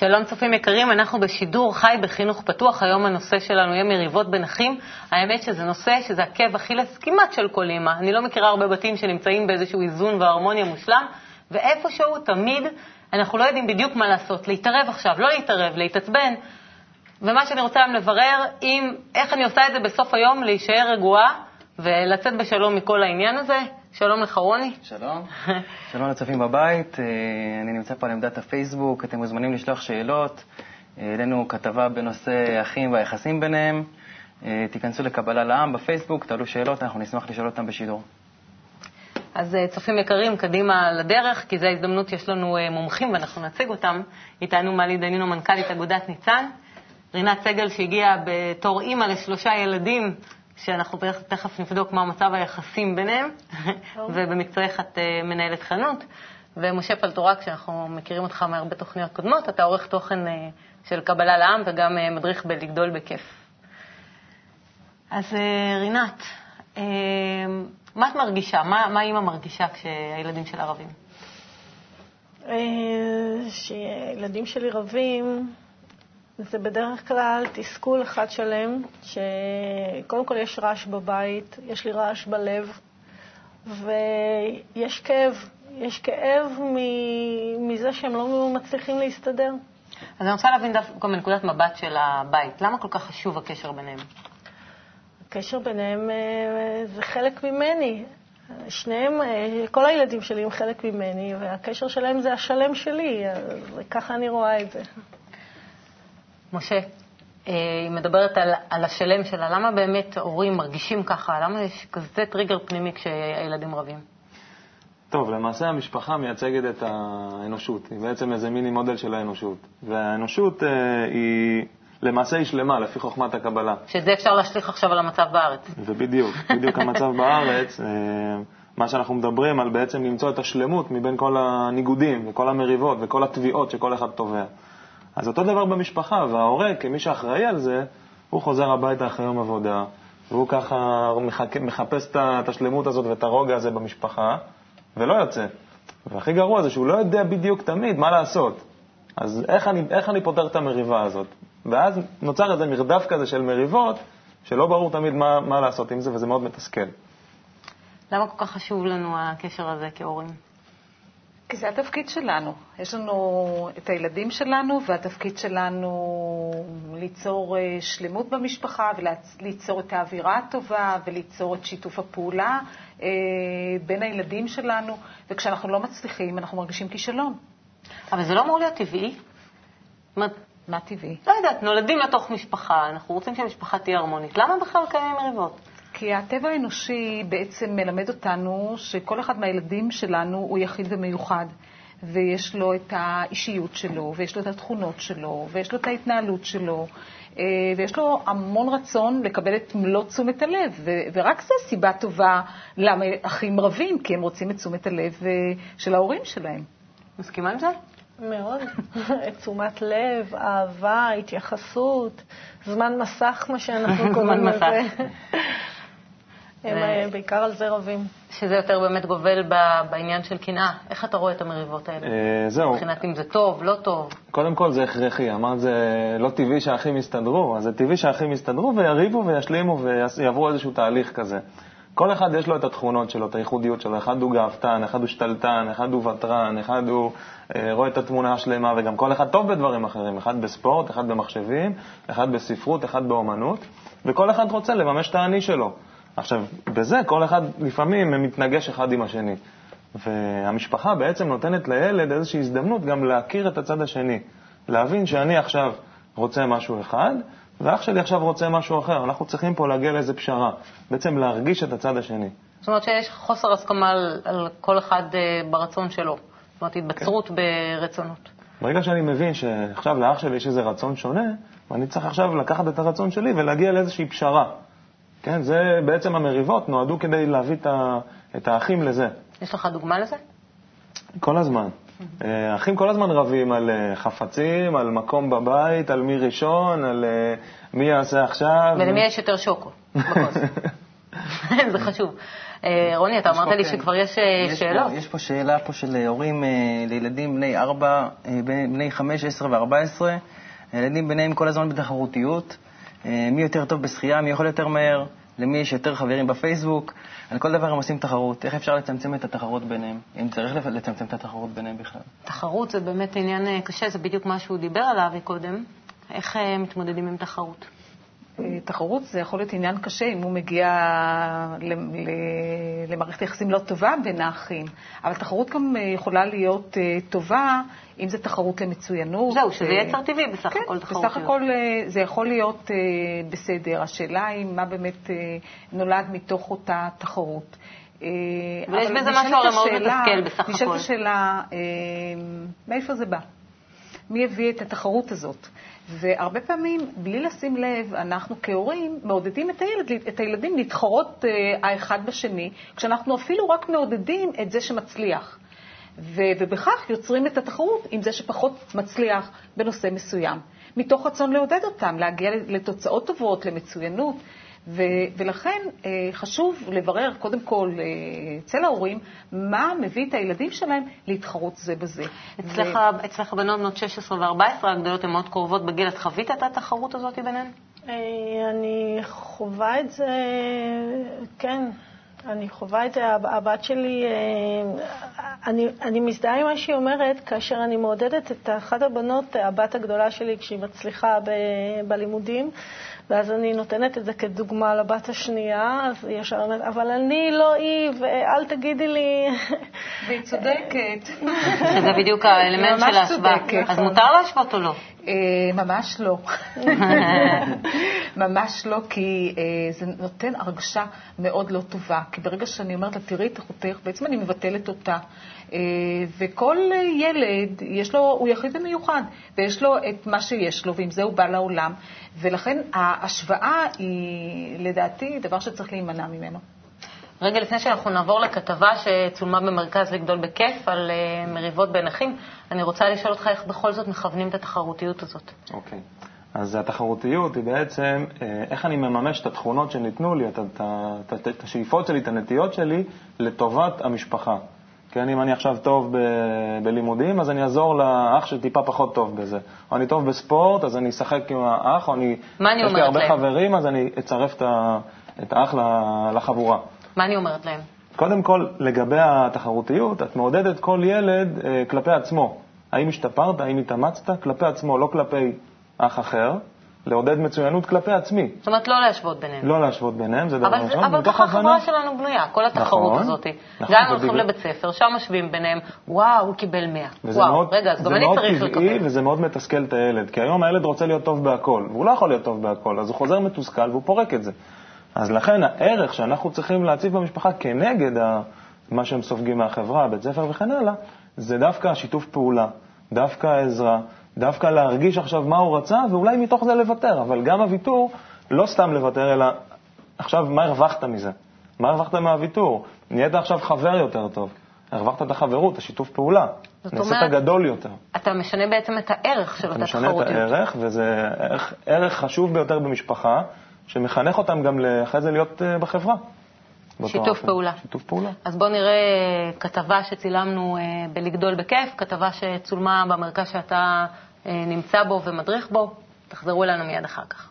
שלום צופים יקרים, אנחנו בשידור חי בחינוך פתוח, היום הנושא שלנו יהיה מריבות בין אחים. האמת שזה נושא שזה עקב אכילס כמעט של כל אימא. אני לא מכירה הרבה בתים שנמצאים באיזשהו איזון והרמוניה מושלם, ואיפשהו תמיד אנחנו לא יודעים בדיוק מה לעשות, להתערב עכשיו, לא להתערב, להתעצבן. ומה שאני רוצה היום לברר, אם, איך אני עושה את זה בסוף היום, להישאר רגועה ולצאת בשלום מכל העניין הזה. שלום לך, רוני. שלום. שלום לצופים בבית. אה, אני נמצא פה על עמדת הפייסבוק. אתם מוזמנים לשלוח שאלות. העלינו כתבה בנושא אחים והיחסים ביניהם. אה, תיכנסו לקבלה לעם בפייסבוק, תעלו שאלות, אנחנו נשמח לשאול אותם בשידור. אז אה, צופים יקרים, קדימה לדרך, כי זו ההזדמנות, יש לנו מומחים ואנחנו נציג אותם. איתנו מלי דנינו, מנכ"לית אגודת ניצן. רינת סגל, שהגיעה בתור אימא לשלושה ילדים, שאנחנו תכף נבדוק מה מצב היחסים ביניהם, ובמקצועך את אה, מנהלת חנות. ומשה פלטורק, שאנחנו מכירים אותך מהרבה תוכניות קודמות, אתה עורך תוכן אה, של קבלה לעם וגם אה, מדריך בלגדול בכיף. אז רינת, מה את מרגישה? מה, מה אימא מרגישה כשהילדים שלה רבים? כשהילדים שלי רבים, זה בדרך כלל תסכול אחד שלם, שקודם כל יש רעש בבית, יש לי רעש בלב, ויש כאב. יש כאב מזה שהם לא מצליחים להסתדר. אז אני רוצה להבין דווקא מנקודת מבט של הבית, למה כל כך חשוב הקשר ביניהם? הקשר ביניהם אה, זה חלק ממני. שניהם, אה, כל הילדים שלי הם חלק ממני, והקשר שלהם זה השלם שלי, ככה אני רואה את זה. משה, אה, היא מדברת על, על השלם שלה. למה באמת הורים מרגישים ככה? למה יש כזה טריגר פנימי כשהילדים רבים? טוב, למעשה המשפחה מייצגת את האנושות. היא בעצם איזה מיני מודל של האנושות. והאנושות אה, היא... למעשה היא שלמה, לפי חוכמת הקבלה. שאת זה אפשר להשליך עכשיו על המצב בארץ. ובדיוק, בדיוק המצב בארץ. אה, מה שאנחנו מדברים על בעצם למצוא את השלמות מבין כל הניגודים וכל המריבות וכל התביעות שכל אחד תובע. אז אותו דבר במשפחה, וההורה, כמי שאחראי על זה, הוא חוזר הביתה אחרי יום עבודה, והוא ככה מחפש את השלמות הזאת ואת הרוגע הזה במשפחה, ולא יוצא. והכי גרוע זה שהוא לא יודע בדיוק תמיד מה לעשות. אז איך אני, איך אני פותר את המריבה הזאת? ואז נוצר איזה מרדף כזה של מריבות, שלא ברור תמיד מה, מה לעשות עם זה, וזה מאוד מתסכל. למה כל כך חשוב לנו הקשר הזה כהורים? כי זה התפקיד שלנו. יש לנו את הילדים שלנו, והתפקיד שלנו ליצור אה, שלמות במשפחה וליצור את האווירה הטובה וליצור את שיתוף הפעולה אה, בין הילדים שלנו, וכשאנחנו לא מצליחים, אנחנו מרגישים כישלון. אבל זה לא אמור להיות טבעי? מה טבעי? לא יודעת, נולדים לתוך משפחה, אנחנו רוצים שהמשפחה תהיה הרמונית. למה בכלל קיימים מריבות? כי הטבע האנושי בעצם מלמד אותנו שכל אחד מהילדים שלנו הוא יחיד ומיוחד. ויש לו את האישיות שלו, ויש לו את התכונות שלו, ויש לו את ההתנהלות שלו, אה, ויש לו המון רצון לקבל את מלוא תשומת הלב. ורק זו סיבה טובה למה אחים רבים, כי הם רוצים את תשומת הלב אה, של ההורים שלהם. מסכימה עם זה? מאוד. תשומת לב, אהבה, התייחסות, זמן מסך, מה שאנחנו קוראים לזה. הם אה, בעיקר על זה רבים. שזה יותר באמת גובל בעניין של קנאה. איך אתה רואה את המריבות האלה? אה, זהו. מבחינת אם זה טוב, לא טוב. קודם כל זה הכרחי. אמרת זה לא טבעי שהאחים יסתדרו, אז זה טבעי שהאחים יסתדרו ויריבו וישלימו ויעברו איזשהו תהליך כזה. כל אחד יש לו את התכונות שלו, את הייחודיות שלו. אחד הוא גאוותן, אחד הוא שתלטן, אחד הוא ותרן, אחד הוא אה, רואה את התמונה השלמה, וגם כל אחד טוב בדברים אחרים. אחד בספורט, אחד במחשבים, אחד בספרות, אחד באומנות, וכל אחד רוצה לממש את האני שלו. עכשיו, בזה כל אחד לפעמים מתנגש אחד עם השני. והמשפחה בעצם נותנת לילד איזושהי הזדמנות גם להכיר את הצד השני. להבין שאני עכשיו רוצה משהו אחד, ואח שלי עכשיו רוצה משהו אחר. אנחנו צריכים פה להגיע לאיזו פשרה. בעצם להרגיש את הצד השני. זאת אומרת שיש חוסר הסכמה על, על כל אחד uh, ברצון שלו. זאת אומרת, התבצרות כן. ברצונות. ברגע שאני מבין שעכשיו לאח שלי יש איזה רצון שונה, ואני צריך עכשיו לקחת את הרצון שלי ולהגיע לאיזושהי פשרה. כן, זה בעצם המריבות נועדו כדי להביא את האחים לזה. יש לך דוגמה לזה? כל הזמן. אה, אחים כל הזמן רבים על אה, חפצים, על מקום בבית, על מי ראשון, על אה, מי יעשה עכשיו. ולמי יש יותר שוקו זה חשוב. רוני, אתה אמרת לי כן. שכבר יש יש שאלות. יש פה שאלה פה של הורים לילדים בני 4, בני 5, 10 ו-14. הילדים ביניהם כל הזמן בתחרותיות. אה, מי יותר טוב בשחייה, מי יכול יותר מהר, למי יש יותר חברים בפייסבוק. על כל דבר הם עושים תחרות. איך אפשר לצמצם את התחרות ביניהם? אם צריך לצמצם את התחרות ביניהם בכלל. תחרות זה באמת עניין אה, קשה, זה בדיוק מה שהוא דיבר עליו קודם. איך אה, מתמודדים עם תחרות? תחרות זה יכול להיות עניין קשה אם הוא מגיע למערכת יחסים לא טובה בין האחים, אבל תחרות גם אה, יכולה להיות אה, טובה אם זה תחרות למצוינות. זהו, שזה אה, יצר טבעי בסך כן, הכל תחרותיות. בסך הכל זה יכול להיות בסדר. השאלה היא מה באמת נולד מתוך אותה תחרות. ויש בזה נשאלת משהו הרי מאוד השאלה- מתסכל בסך נשאלת הכל. השאלה, אה, מאיפה זה בא? מי הביא את התחרות הזאת. והרבה פעמים, בלי לשים לב, אנחנו כהורים מעודדים את, הילד, את הילדים להתחרות אה, האחד בשני, כשאנחנו אפילו רק מעודדים את זה שמצליח. ו- ובכך יוצרים את התחרות עם זה שפחות מצליח בנושא מסוים. מתוך רצון לעודד אותם, להגיע לתוצאות טובות, למצוינות. ו- ולכן אה, חשוב לברר קודם כל אה, אצל ההורים מה מביא את הילדים שלהם להתחרות זה בזה. אצלך, אצלך בנות בנות 16 ו-14 הגדולות הן מאוד קרובות בגיל, את חווית את התחרות הזאת ביניהן? אה, אני חווה את זה, כן, אני חווה את זה. הב- הבת שלי, אה, אני, אני מזדהה עם מה שהיא אומרת כאשר אני מעודדת את אחת הבנות, הבת הגדולה שלי, כשהיא מצליחה ב, בלימודים, ואז אני נותנת את זה כדוגמה לבת השנייה, אז היא ישר אומרת, אבל אני לא היא, ואל תגידי לי... והיא צודקת. שזה בדיוק האלמנט של ההשוואה. אז מותר להשוות או לא? אה, ממש לא. ממש לא, כי אה, זה נותן הרגשה מאוד לא טובה. כי ברגע שאני אומרת לה, תראי את אחותך, בעצם אני מבטלת אותה. אה, וכל ילד, יש לו, הוא יחיד ומיוחד, ויש לו את מה שיש לו, ועם זה הוא בא לעולם. ולכן ההשוואה היא, לדעתי, דבר שצריך להימנע ממנו. רגע לפני שאנחנו נעבור לכתבה שצולמה במרכז לגדול בכיף על אה, מריבות בין אחים, אני רוצה לשאול אותך איך בכל זאת מכוונים את התחרותיות הזאת. אוקיי. אז התחרותיות היא בעצם אה, איך אני מממש את התכונות שניתנו לי, את, את, את, את השאיפות שלי, את הנטיות שלי, לטובת המשפחה. כן, אם אני עכשיו טוב ב, בלימודים, אז אני אעזור לאח שטיפה פחות טוב בזה. או אני טוב בספורט, אז אני אשחק עם האח, או אני... מה אני יש לי אומרת הרבה להם? חברים, אז אני אצרף את, את האח לחבורה. מה אני אומרת להם? קודם כל, לגבי התחרותיות, את מעודדת כל ילד אה, כלפי עצמו. האם השתפרת, האם התאמצת? כלפי עצמו, לא כלפי אח אחר. לעודד מצוינות כלפי עצמי. זאת אומרת, לא להשוות ביניהם. לא להשוות ביניהם, זה דבר ראשון. אבל ככה החברה שלנו בנויה, כל התחרות נכון, הזאת. נכון, גם אם זה הולכים לבית ספר, שם משווים ביניהם, וואו, הוא קיבל 100. וזה וואו, מאוד, רגע, אז זה גם אני מאוד צריך טבעי לקבל. וזה מאוד מתסכל את הילד, כי היום הילד רוצה להיות טוב בהכל, והוא לא יכול להיות טוב בהכל, אז הוא חוזר מתוסכל והוא פורק את זה. אז לכן הערך שאנחנו צריכים להציב במשפחה כנגד ה- מה שהם סופגים מהחברה, בית ספר וכן הלאה, זה דווקא השיתוף פעולה, דווקא העזרה, דווקא להרגיש עכשיו מה הוא רצה, ואולי מתוך זה לוותר, אבל גם הוויתור, לא סתם לוותר, אלא עכשיו מה הרווחת מזה? מה הרווחת מהוויתור? נהיית עכשיו חבר יותר טוב. הרווחת את החברות, השיתוף פעולה. נעשית גדול יותר. אתה משנה בעצם את הערך של אתה אותה משנה את תחרותיות. הערך, וזה ערך, ערך חשוב ביותר במשפחה, שמחנך אותם גם אחרי זה להיות אה, בחברה. שיתוף. פעולה. שיתוף פעולה. אז בואו נראה כתבה שצילמנו אה, בלגדול בכיף, כתבה שצולמה במרכז שאתה אה, נמצא בו ומדריך בו. תחזרו אלינו מיד אחר כך.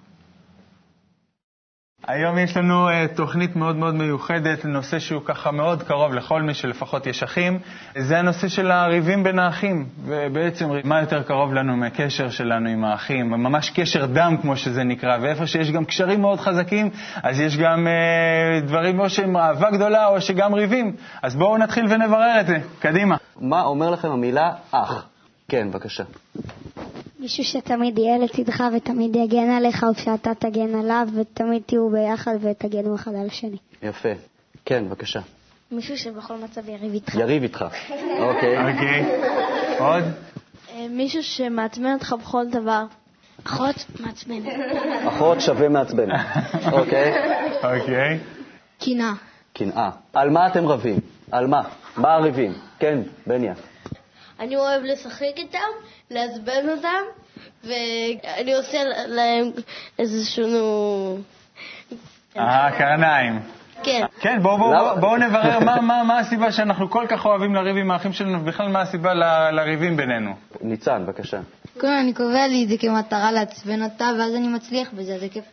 היום יש לנו uh, תוכנית מאוד מאוד מיוחדת, נושא שהוא ככה מאוד קרוב לכל מי שלפחות יש אחים. זה הנושא של הריבים בין האחים, ובעצם מה יותר קרוב לנו מהקשר שלנו עם האחים, ממש קשר דם כמו שזה נקרא, ואיפה שיש גם קשרים מאוד חזקים, אז יש גם uh, דברים או שהם אהבה גדולה או שגם ריבים. אז בואו נתחיל ונברר את זה, קדימה. מה אומר לכם המילה אח? כן, בבקשה. מישהו שתמיד יהיה לצדך ותמיד יגן עליך, או שאתה תגן עליו, ותמיד תהיו ביחד ותגנו אחד על השני. יפה. כן, בבקשה. מישהו שבכל מצב יריב איתך. יריב איתך. אוקיי. אוקיי. עוד? מישהו שמעצבן אותך בכל דבר. אחות מעצבנת. אחות שווה מעצבן. אוקיי. אוקיי. קנאה. קנאה. על מה אתם רבים? על מה? מה הריבים? כן, בניה. אני אוהב לשחק איתם, לעצבן אותם, ואני עושה להם איזשהו... אה, קרניים. כן. כן, בואו בוא? בוא, בוא נברר מה, מה, מה הסיבה שאנחנו כל כך אוהבים לריב עם האחים שלנו, ובכלל מה הסיבה ל- לריבים בינינו. ניצן, בבקשה. קודם אני קובע לי את זה כמטרה לעצבן אותה, ואז אני מצליח בזה, זה כיף.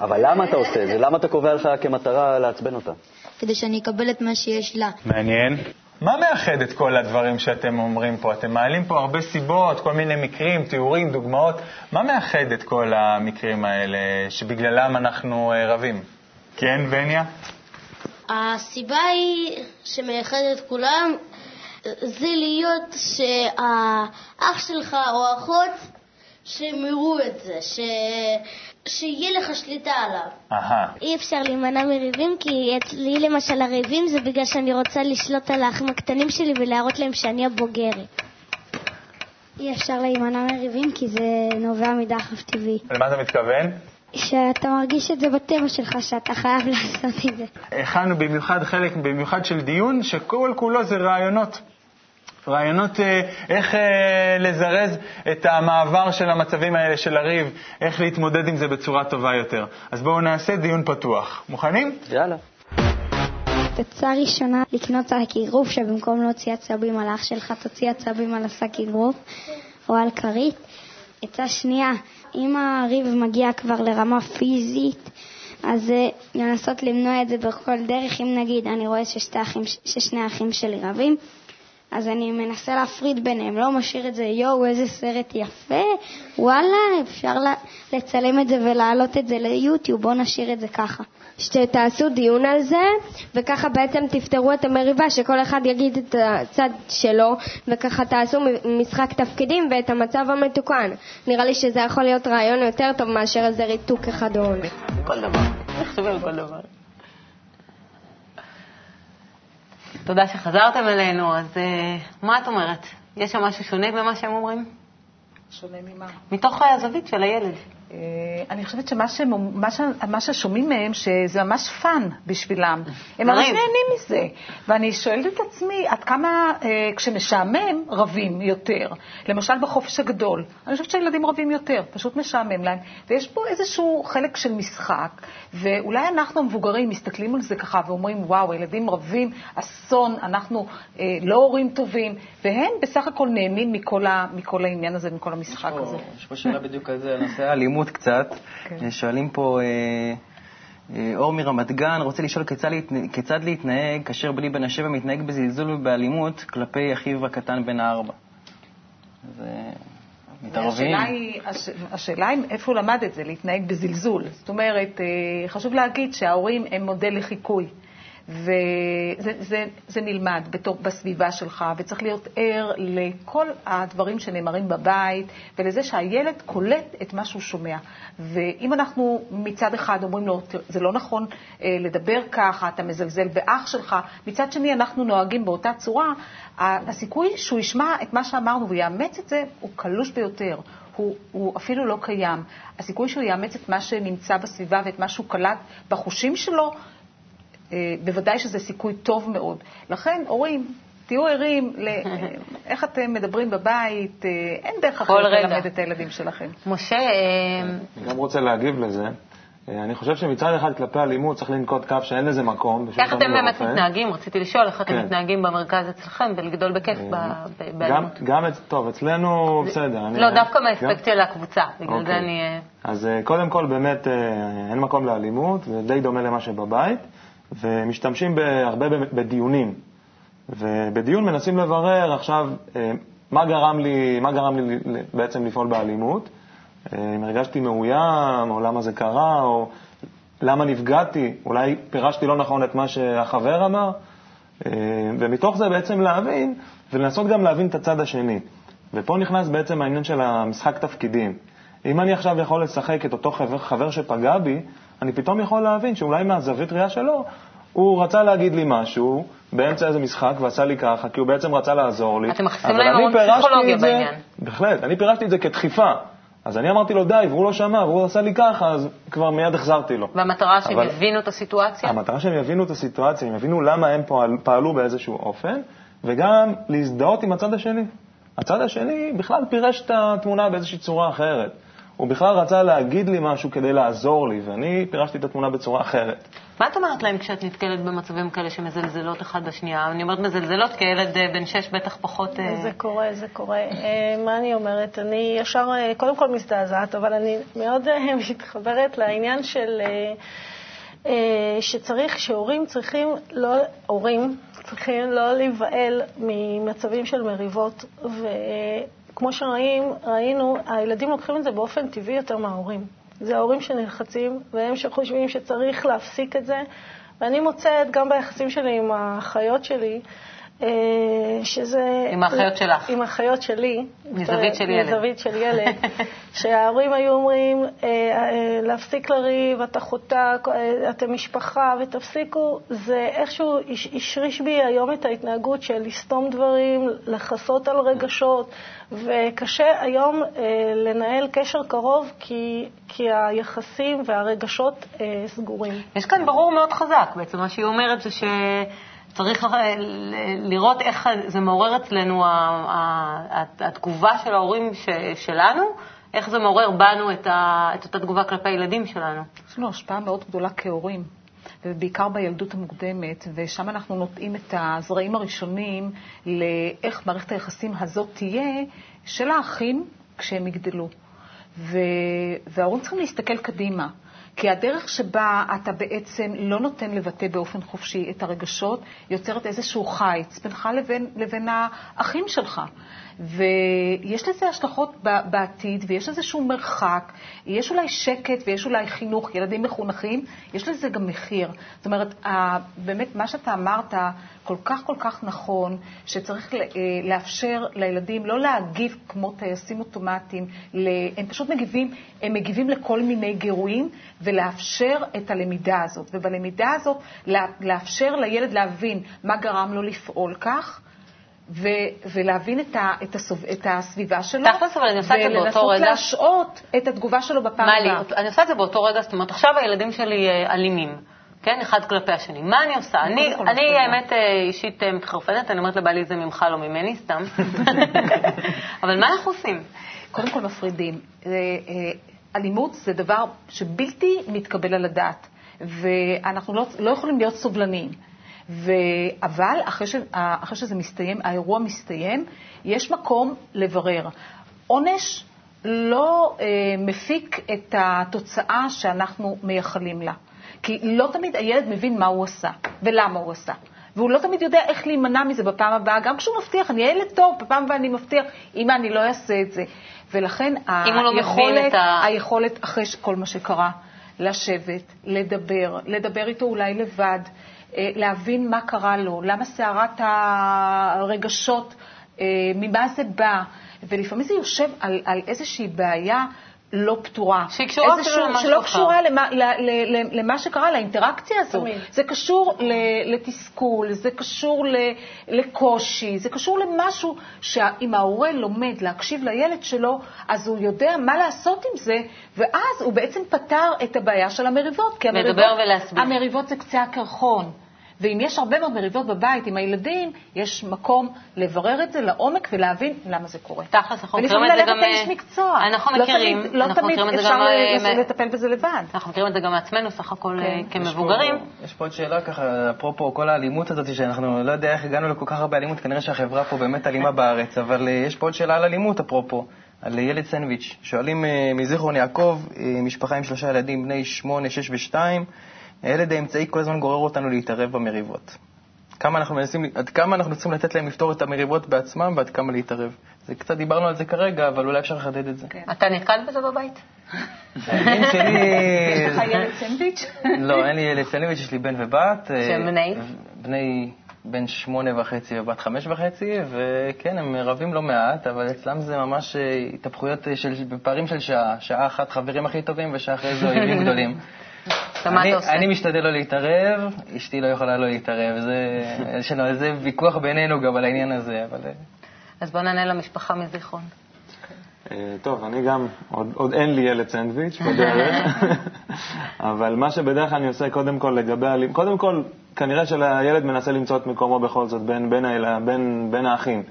אבל למה אתה עושה את זה? למה אתה קובע לך כמטרה לעצבן אותה? כדי שאני אקבל את מה שיש לה. מעניין. מה מאחד את כל הדברים שאתם אומרים פה? אתם מעלים פה הרבה סיבות, כל מיני מקרים, תיאורים, דוגמאות. מה מאחד את כל המקרים האלה שבגללם אנחנו אה, רבים? כן, בניה? הסיבה היא שמייחד את כולם זה להיות שהאח שלך או האחות שהם יראו את זה, ש... שיהיה לך שליטה עליו. אהה. אי אפשר להימנע מריבים, כי אצלי למשל הריבים זה בגלל שאני רוצה לשלוט על האחים הקטנים שלי ולהראות להם שאני הבוגרת. אי אפשר להימנע מריבים כי זה נובע מדחף טבעי. למה אתה מתכוון? שאתה מרגיש את זה בטבע שלך, שאתה חייב לעשות את זה. הכנו במיוחד חלק במיוחד של דיון שכל כולו זה רעיונות. רעיונות אה, איך אה, לזרז את המעבר של המצבים האלה של הריב, איך להתמודד עם זה בצורה טובה יותר. אז בואו נעשה דיון פתוח. מוכנים? יאללה. עצה ראשונה, לקנות שק אגרוף, שבמקום להוציא עצבים על האח שלך, תוציא עצבים על השק אגרוף או על כרית. עצה שנייה, אם הריב מגיע כבר לרמה פיזית, אז אה, לנסות למנוע את זה בכל דרך. אם נגיד, אני רואה ששני האחים שלי רבים, אז אני מנסה להפריד ביניהם, לא משאיר את זה, יואו, איזה סרט יפה, וואלה, אפשר לצלם את זה ולהעלות את זה ליוטיוב, בואו נשאיר את זה ככה. שתעשו דיון על זה, וככה בעצם תפתרו את המריבה, שכל אחד יגיד את הצד שלו, וככה תעשו משחק תפקידים ואת המצב המתוקן. נראה לי שזה יכול להיות רעיון יותר טוב מאשר איזה ריתוק אחד או. כל דבר. תחשבי על כל דבר. תודה שחזרתם אלינו, אז אה, מה את אומרת? יש שם משהו שונה במה שהם אומרים? שונה ממה? מתוך הזווית של הילד. אה, אני חושבת שמה שהם- מה ש- מה ששומעים מהם, שזה ממש fun בשבילם. הם ממש. נהנים מזה. ואני שואלת את עצמי, עד כמה אה, כשמשעמם רבים יותר? למשל בחופש הגדול. אני חושבת שהילדים רבים יותר, פשוט משעמם להם. ויש פה איזשהו חלק של משחק, ואולי אנחנו המבוגרים מסתכלים על זה ככה ואומרים, וואו, הילדים רבים, אסון, אנחנו אה, לא הורים טובים, והם בסך הכל נהנים מכל, ה, מכל העניין הזה, מכל המשחק הזה. יש פה שאלה בדיוק על זה, נושא האלימות קצת. כן. שואלים פה, אה, אה, אור מרמת גן רוצה לשאול כיצד, כיצד להתנהג כאשר בני בן השבע מתנהג בזלזול ובאלימות כלפי אחיו הקטן בן הארבע. אז אה, מתערבים. השאלה היא, הש, השאלה היא איפה הוא למד את זה, להתנהג בזלזול. זאת אומרת, אה, חשוב להגיד שההורים הם מודל לחיקוי. וזה זה, זה נלמד בתור, בסביבה שלך, וצריך להיות ער לכל הדברים שנאמרים בבית, ולזה שהילד קולט את מה שהוא שומע. ואם אנחנו מצד אחד אומרים לו, "תראה, זה לא נכון אה, לדבר ככה, אתה מזלזל באח שלך, מצד שני אנחנו נוהגים באותה צורה, הסיכוי שהוא ישמע את מה שאמרנו ויאמץ את זה הוא קלוש ביותר. הוא, הוא אפילו לא קיים. הסיכוי שהוא יאמץ את מה שנמצא בסביבה ואת מה שהוא קלט בחושים שלו, בוודאי שזה סיכוי טוב מאוד. לכן, הורים, תהיו ערים לאיך אתם מדברים בבית, אה, אין דרך כל אחרת רגע. ללמד את הילדים שלכם. משה, אה, אני גם רוצה להגיב לזה. אה, אני חושב שמצד אחד כלפי אלימות צריך לנקוט קו שאין לזה מקום. איך אתם באמת. מתנהגים? רציתי לשאול איך אתם כן. מתנהגים במרכז אצלכם ולגדול בכיף ב- ב- גם, באלימות. גם, את- טוב, אצלנו בסדר. אני- לא, דווקא מהאספקט של הקבוצה, בגלל זה אוקיי. אני... אה, אז אה, קודם כל באמת אה, אין מקום לאלימות, זה די דומה למה שבבית, ומשתמשים הרבה בדיונים. ובדיון מנסים לברר עכשיו אה, מה גרם לי, מה גרם לי בעצם לפעול באלימות, אה, אם הרגשתי מאוים, או למה זה קרה, או למה נפגעתי, אולי פירשתי לא נכון את מה שהחבר אמר, אה, ומתוך זה בעצם להבין, ולנסות גם להבין את הצד השני. ופה נכנס בעצם העניין של המשחק תפקידים. אם אני עכשיו יכול לשחק את אותו חבר, חבר שפגע בי, אני פתאום יכול להבין שאולי מהזווית ראייה שלו, הוא רצה להגיד לי משהו באמצע איזה משחק ועשה לי ככה, כי הוא בעצם רצה לעזור לי. אתם מכניסים להם המון פסיכולוגיה זה- בעניין. בהחלט, אני פירשתי את זה כדחיפה. אז אני אמרתי לו די, והוא לא שמע, והוא עשה לי ככה, אז כבר מיד החזרתי לו. והמטרה שהם אבל- יבינו את הסיטואציה? המטרה שהם יבינו את הסיטואציה, הם יבינו למה הם פועל, פעלו באיזשהו אופן, וגם להזדהות עם הצד השני. הצד השני בכלל פירש את התמונה באיזושהי צורה אחרת. הוא בכלל רצה להגיד לי משהו כדי לעזור לי, ואני פירשתי את התמונה בצורה אחרת. מה את אומרת להם כשאת נתקלת במצבים כאלה שמזלזלות אחד בשנייה? אני אומרת מזלזלות, כי ילד אה, בן שש בטח פחות... אה, זה קורה, זה קורה. אה, מה אני אומרת? אני ישר, קודם כל מזדעזעת, אבל אני מאוד מתחברת לעניין של... שצריך, שהורים צריכים לא, הורים צריכים לא להיבהל ממצבים של מריבות, וכמו שראינו, הילדים לוקחים את זה באופן טבעי יותר מההורים. זה ההורים שנלחצים, והם שחושבים שצריך להפסיק את זה, ואני מוצאת גם ביחסים שלי עם האחיות שלי, שזה... עם האחיות שלך. עם האחיות שלי. מזווית של ילד. מזווית של ילד. שההורים היו אומרים, אה, אה, להפסיק לריב, אתה חוטא, אתם משפחה, ותפסיקו. זה איכשהו השריש בי היום את ההתנהגות של לסתום דברים, לכסות על רגשות, וקשה היום לנהל קשר קרוב כי, כי היחסים והרגשות סגורים. יש כאן ברור מאוד חזק, בעצם מה שהיא אומרת זה ש... צריך לראות איך זה מעורר אצלנו התגובה של ההורים שלנו, איך זה מעורר בנו את, אותה תגובה כלפי הילדים שלנו. יש לנו השפעה מאוד גדולה כהורים. ובעיקר בילדות המוקדמת, ושם אנחנו נוטעים את הזרעים הראשונים לאיך מערכת היחסים הזאת תהיה של האחים כשהם יגדלו. וההורים צריכים להסתכל קדימה. כי הדרך שבה אתה בעצם לא נותן לבטא באופן חופשי את הרגשות, יוצרת איזשהו חיץ בינך לבין, לבין האחים שלך. ויש לזה השלכות בעתיד, ויש איזשהו מרחק, יש אולי שקט ויש אולי חינוך, ילדים מחונכים, יש לזה גם מחיר. זאת אומרת, באמת, מה שאתה אמרת כל כך כל כך נכון, שצריך אה, לאפשר לילדים לא להגיב כמו טייסים אוטומטיים, הם פשוט מגיבים, הם מגיבים לכל מיני גירויים, ולאפשר את הלמידה הזאת. ובלמידה הזאת, לאפשר לילד להבין מה גרם לו לפעול כך. ו- ולהבין את, ה- את, הסוב- את הסביבה שלו, תכלס, אבל אני עושה את זה באותו רגע. ולנסות להשעות את התגובה שלו בפעם הבאה. אני עושה את זה באותו רגע, זאת אומרת, עכשיו הילדים שלי אה, אלימים. כן, אחד כלפי השני. מה אני עושה? אני, אני האמת, אה, אישית אה, מתחרפנת, אני אומרת לבעלי, זה ממך, לא ממני, סתם. אבל מה אנחנו עושים? קודם כל מפרידים. אלימות זה דבר שבלתי מתקבל על הדעת, ואנחנו לא, לא יכולים להיות סובלניים. ו... אבל אחרי, ש... אחרי שזה מסתיים, האירוע מסתיים, יש מקום לברר. עונש לא אה, מפיק את התוצאה שאנחנו מייחלים לה. כי לא תמיד הילד מבין מה הוא עשה ולמה הוא עשה. והוא לא תמיד יודע איך להימנע מזה בפעם הבאה, גם כשהוא מבטיח, אני ילד טוב, בפעם הבאה אני מבטיח, אמא, אני לא אעשה את זה. ולכן לא היכולת, ה... היכולת, אחרי כל מה שקרה, לשבת, לדבר, לדבר איתו אולי לבד, להבין מה קרה לו, למה סערת הרגשות, אה, ממה זה בא, ולפעמים זה יושב על, על איזושהי בעיה לא פתורה. שהיא קשורה אפילו למה שלא קשורה למה, למה שקרה, לאינטראקציה. תמיד. זה קשור לתסכול, זה קשור לקושי, זה קשור למשהו שאם ההורה לומד להקשיב לילד שלו, אז הוא יודע מה לעשות עם זה, ואז הוא בעצם פתר את הבעיה של המריבות. כי המריבות, המריבות זה קצה הקרחון. ואם יש הרבה מאוד מריבות בבית עם הילדים, יש מקום לברר את זה לעומק ולהבין למה זה קורה. תכלס, אנחנו מכירים את זה גם... ולפעמים ללכת לאיש מקצוע. אנחנו לא מכירים. לא תמיד אפשר גם... לטפל בזה לבד. אנחנו מכירים את זה גם מעצמנו, סך הכל כן. אה, כמבוגרים. יש פה, עוד שאלה ככה, אפרופו כל האלימות הזאת, שאנחנו לא יודע איך הגענו לכל כך הרבה אלימות, כנראה שהחברה פה באמת אלימה בארץ, אבל אה, יש פה עוד שאלה על אלימות, אפרופו. על ילד סנדוויץ'. שואלים אה, מזיכרון יעקב, משפחה עם שלושה ילדים, בני שמונה, שש ושתיים, הילד האמצעי כל הזמן גורר אותנו להתערב במריבות. כמה אנחנו מנסים, עד כמה אנחנו צריכים לתת להם לפתור את המריבות בעצמם ועד כמה להתערב. זה קצת דיברנו על זה כרגע, אבל אולי אפשר לחדד את זה. כן. אתה נתקל בזה בבית? הילדים שלי... יש לך ילד סנדוויץ'? לא, אין לי ילד סנדוויץ', יש לי בן ובת. אה, שהם בני? בני בן שמונה וחצי ובת חמש וחצי, וכן, הם רבים לא מעט, אבל אצלם זה ממש אה, התהפכויות של, בפערים של שעה. שעה אחת חברים הכי טובים ושעה אחרי זה אויבים גדולים. אני, אני משתדל לא להתערב, אשתי לא יכולה לא להתערב. זה, יש לנו איזה ויכוח בינינו גם על העניין הזה, אבל... אה. אז בוא נענה למשפחה מזיכרון. אה, טוב, אני גם, עוד, עוד אין לי ילד סנדוויץ' בדרך, אבל מה שבדרך כלל אני עושה קודם כל לגבי, קודם כל, כנראה שהילד מנסה למצוא את מקומו בכל זאת בין, בין, בין, בין האחים.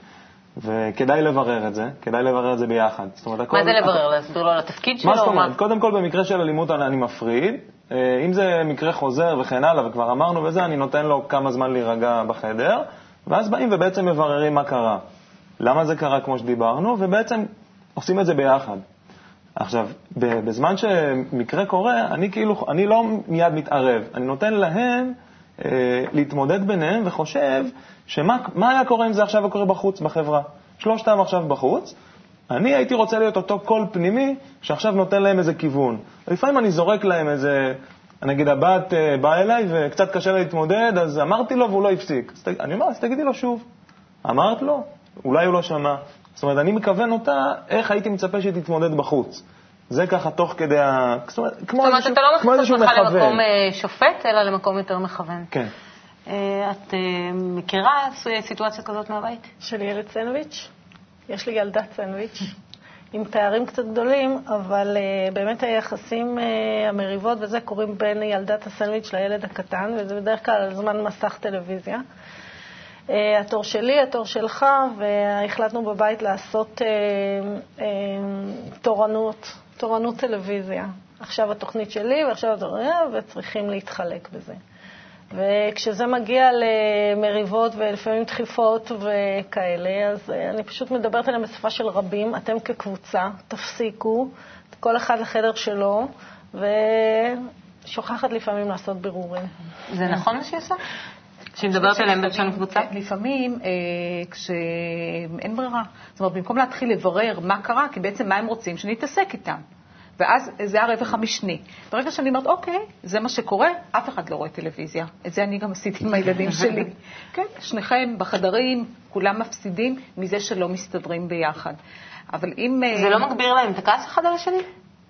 וכדאי לברר את זה, כדאי לברר את זה ביחד. זאת אומרת, הכל... מה זה לברר? להסביר לו על התפקיד שלו? מה זאת או אומרת? קודם כל, במקרה של אלימות אני מפריד. אה, אם זה מקרה חוזר וכן הלאה, וכבר אמרנו וזה, אני נותן לו כמה זמן להירגע בחדר, ואז באים ובעצם מבררים מה קרה. למה זה קרה כמו שדיברנו, ובעצם עושים את זה ביחד. עכשיו, בזמן שמקרה קורה, אני כאילו, אני לא מיד מתערב, אני נותן להם אה, להתמודד ביניהם וחושב שמה מה היה קורה אם זה עכשיו קורה בחוץ, בחברה. שלושתם עכשיו בחוץ, אני הייתי רוצה להיות אותו קול פנימי שעכשיו נותן להם איזה כיוון. לפעמים אני זורק להם איזה, נגיד הבת אה, באה אליי וקצת קשה לה להתמודד, אז אמרתי לו והוא לא הפסיק. אז אני אומר, אז תגידי לו שוב. אמרת לו? אולי הוא לא שמע. זאת אומרת, אני מכוון אותה איך הייתי מצפה שהיא תתמודד בחוץ. זה ככה תוך כדי ה... זאת אומרת, כמו זאת אומרת, איזשהו- אתה לא מכניס איזשהו אותך מכוון. למקום אה, שופט, אלא למקום יותר מכוון. כן. אה, את מכירה סיטואציה כזאת מהבית? של ילד סנדוויץ'. יש לי ילדת סנדוויץ', עם תארים קצת גדולים, אבל uh, באמת היחסים, uh, המריבות וזה, קורים בין ילדת הסנדוויץ' לילד הקטן, וזה בדרך כלל על זמן מסך טלוויזיה. Uh, התור שלי, התור שלך, והחלטנו בבית לעשות uh, uh, תורנות, תורנות טלוויזיה. עכשיו התוכנית שלי ועכשיו התוכנית, וצריכים להתחלק בזה. וכשזה מגיע למריבות ולפעמים דחיפות וכאלה, אז אה, אני פשוט מדברת עליהם בשפה של רבים. אתם כקבוצה, תפסיקו, כל אחד לחדר שלו, ושוכחת לפעמים לעשות בירורים. זה נכון מה שהיא עושה? שהיא מדברת עליהם בלשון קבוצה? לפעמים, אה, כשאין ברירה. זאת אומרת, במקום להתחיל לברר מה קרה, כי בעצם מה הם רוצים? שנתעסק איתם. ואז זה הרווח המשני. ברגע שאני אומרת, אוקיי, זה מה שקורה, אף אחד לא רואה טלוויזיה. את זה אני גם עשיתי עם הילדים שלי. כן, שניכם בחדרים, כולם מפסידים מזה שלא מסתדרים ביחד. אבל אם... אה, זה לא מגביר להם את הכעס אחד על השני?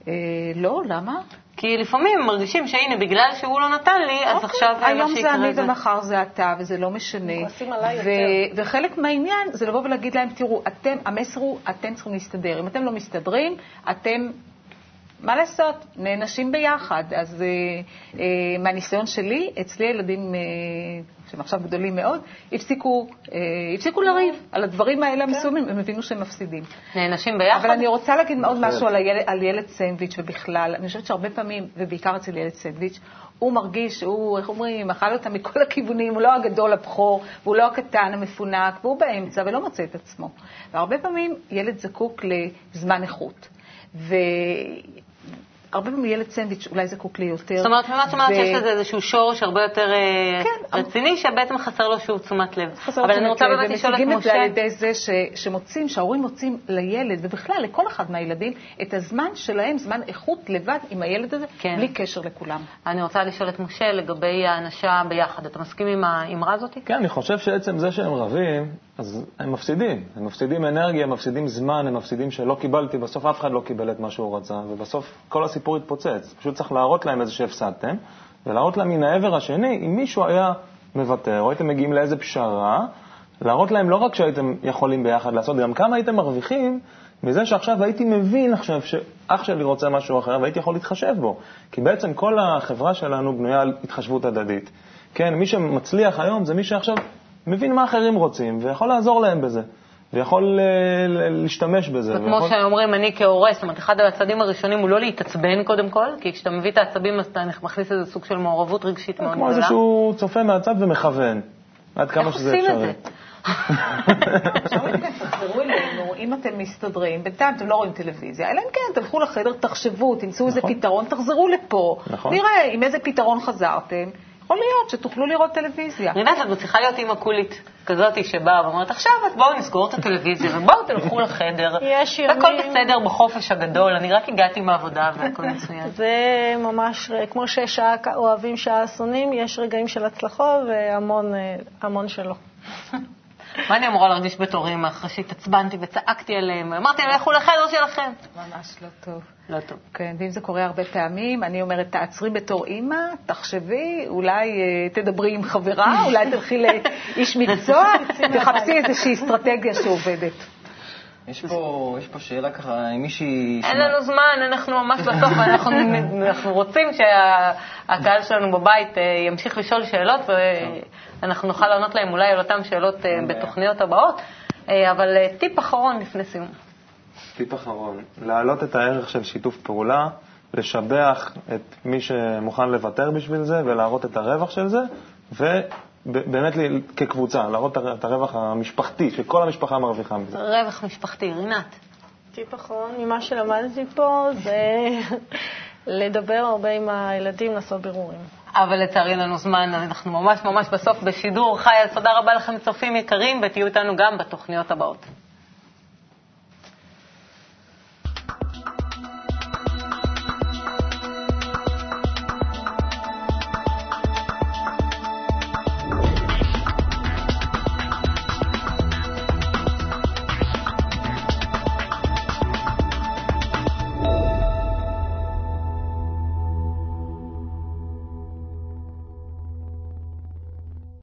אה, לא, למה? כי לפעמים הם מרגישים שהנה, בגלל שהוא לא נתן לי, אז עכשיו מה אוקיי, היום זה שיקרה אני זה... ומחר זה אתה, וזה לא משנה. וחלק מהעניין זה לבוא ולהגיד להם, תראו, אתם, המסר הוא, אתם צריכים להסתדר. אם אתם לא מסתדרים, אתם, מה לעשות, נענשים ביחד. אז אה, אה, מהניסיון שלי, אצלי הילדים, אה, שהם עכשיו גדולים מאוד, הפסיקו, אה, הפסיקו לריב על הדברים האלה המסוימים, הם הבינו שהם מפסידים. נענשים ביחד? אבל אני רוצה להגיד עוד. משהו על הילד, על ילד סנדוויץ' ובכלל. אני חושבת שהרבה פעמים, ובעיקר אצל ילד סנדוויץ', הוא מרגיש שהוא, איך אומרים, אכל אותה מכל הכיוונים, הוא לא הגדול הבכור, והוא לא הקטן המפונק, והוא באמצע ולא מוצא את עצמו. והרבה פעמים ילד זקוק לזמן איכות. והרבה פעמים ילד סנדוויץ' אולי זקוק ליותר. זאת אומרת, ממה את אומרת שיש לזה איזשהו שורש הרבה יותר אה, כן, רציני, שבעצם חסר לו שוב תשומת לב. אבל אני רוצה באמת לשאול את ומציגים את זה משה. על ידי זה ש, שמוצאים, שההורים מוצאים לילד, ובכלל לכל אחד מהילדים, את הזמן שלהם, זמן איכות לבד עם הילד הזה, כן. בלי קשר לכולם. אני רוצה לשאול את משה לגבי האנשה ביחד. אתה מסכים עם האמרה הזאת? כן, אני חושב שעצם זה שהם רבים, אז הם מפסידים. הם מפסידים אנרגיה, הם מפסידים זמן, הם מפסידים שלא קיבלתי, בסוף אף אחד לא קיבל את מה שהוא רצה, ובסוף כל הסיפור התפוצץ. פשוט צריך להראות להם איזה שהפסדתם, ולהראות להם מן העבר השני, אם מישהו היה מוותר, או הייתם מגיעים לאיזה פשרה, להראות להם לא רק שהייתם יכולים ביחד לעשות, גם כמה הייתם מרוויחים מזה שעכשיו הייתי מבין עכשיו שאח שלי רוצה משהו אחר, והייתי יכול להתחשב בו. כי בעצם כל החברה שלנו בנויה על התחשבות הדדית. כן, מי שמצליח היום זה מי שעכשיו מבין מה אחרים רוצים, ויכול לעזור להם בזה, ויכול אה, להשתמש בזה. זה כמו ויכול- שאומרים, אני כהורה, זאת אומרת, אחד הצעדים הראשונים הוא לא להתעצבן קודם כל, כי כשאתה מביא את העצבים אז אתה מכניס איזה סוג של מעורבות רגשית מאוד כמו גדולה. איזשהו צופה מהצד ומכוון, עד כמה איך שזה עושים את אפשרי. זה? עכשיו רגע, תחזרו אלינו, אם אתם מסתדרים, בינתיים אתם לא רואים טלוויזיה, אלא אם כן, תלכו לחדר, תחשבו, תמצאו איזה נכון. פתרון, תחזרו לפה, נכון. נראה עם איזה פתרון חזרתם, יכול להיות שתוכלו לראות טלוויזיה. רינת, את מצליחה להיות אימא קולית כזאת שבאה ואומרת, עכשיו בואו נסגור את הטלוויזיה ובואו תלכו לחדר. יש והכל ימים- בסדר בחופש הגדול, אני רק הגעתי מהעבודה והכל מצוין. זה ממש, כמו שיש שעה אוהבים, שעה שונאים, יש רגעים של הצלחות והמון אה, המון שלא. מה אני אמורה להרגיש בתור אימא אחרי שהתעצבנתי וצעקתי עליהם? אמרתי להם, לכו לחדר שלכם. ממש לא טוב. לא טוב. כן, ואם זה קורה הרבה פעמים, אני אומרת, תעצרי בתור אימא, תחשבי, אולי אה, תדברי עם חברה, אולי תלכי לאיש מקצוע, תחפשי איזושהי אסטרטגיה שעובדת. יש פה, יש פה שאלה ככה, אם מישהי... אין לנו זמן, אנחנו ממש בסוף, ואנחנו אנחנו רוצים שהקהל שלנו בבית אה, ימשיך לשאול שאלות, ואנחנו נוכל לענות להם אולי על אותן שאלות אה, בתוכניות הבאות. אה, אבל אה, טיפ אחרון לפני סיום. טיפ אחרון, להעלות את הערך של שיתוף פעולה, לשבח את מי שמוכן לוותר בשביל זה ולהראות את הרווח של זה, ובאמת לי- כקבוצה, להראות את הרווח המשפחתי, שכל המשפחה מרוויחה מזה. רווח משפחתי. רינת. טיפ אחרון ממה שלמדתי פה זה לדבר הרבה עם הילדים, לעשות בירורים. אבל לצערי אין לנו זמן, אנחנו ממש ממש בסוף בשידור חי, אז תודה רבה לכם צופים יקרים, ותהיו איתנו גם בתוכניות הבאות.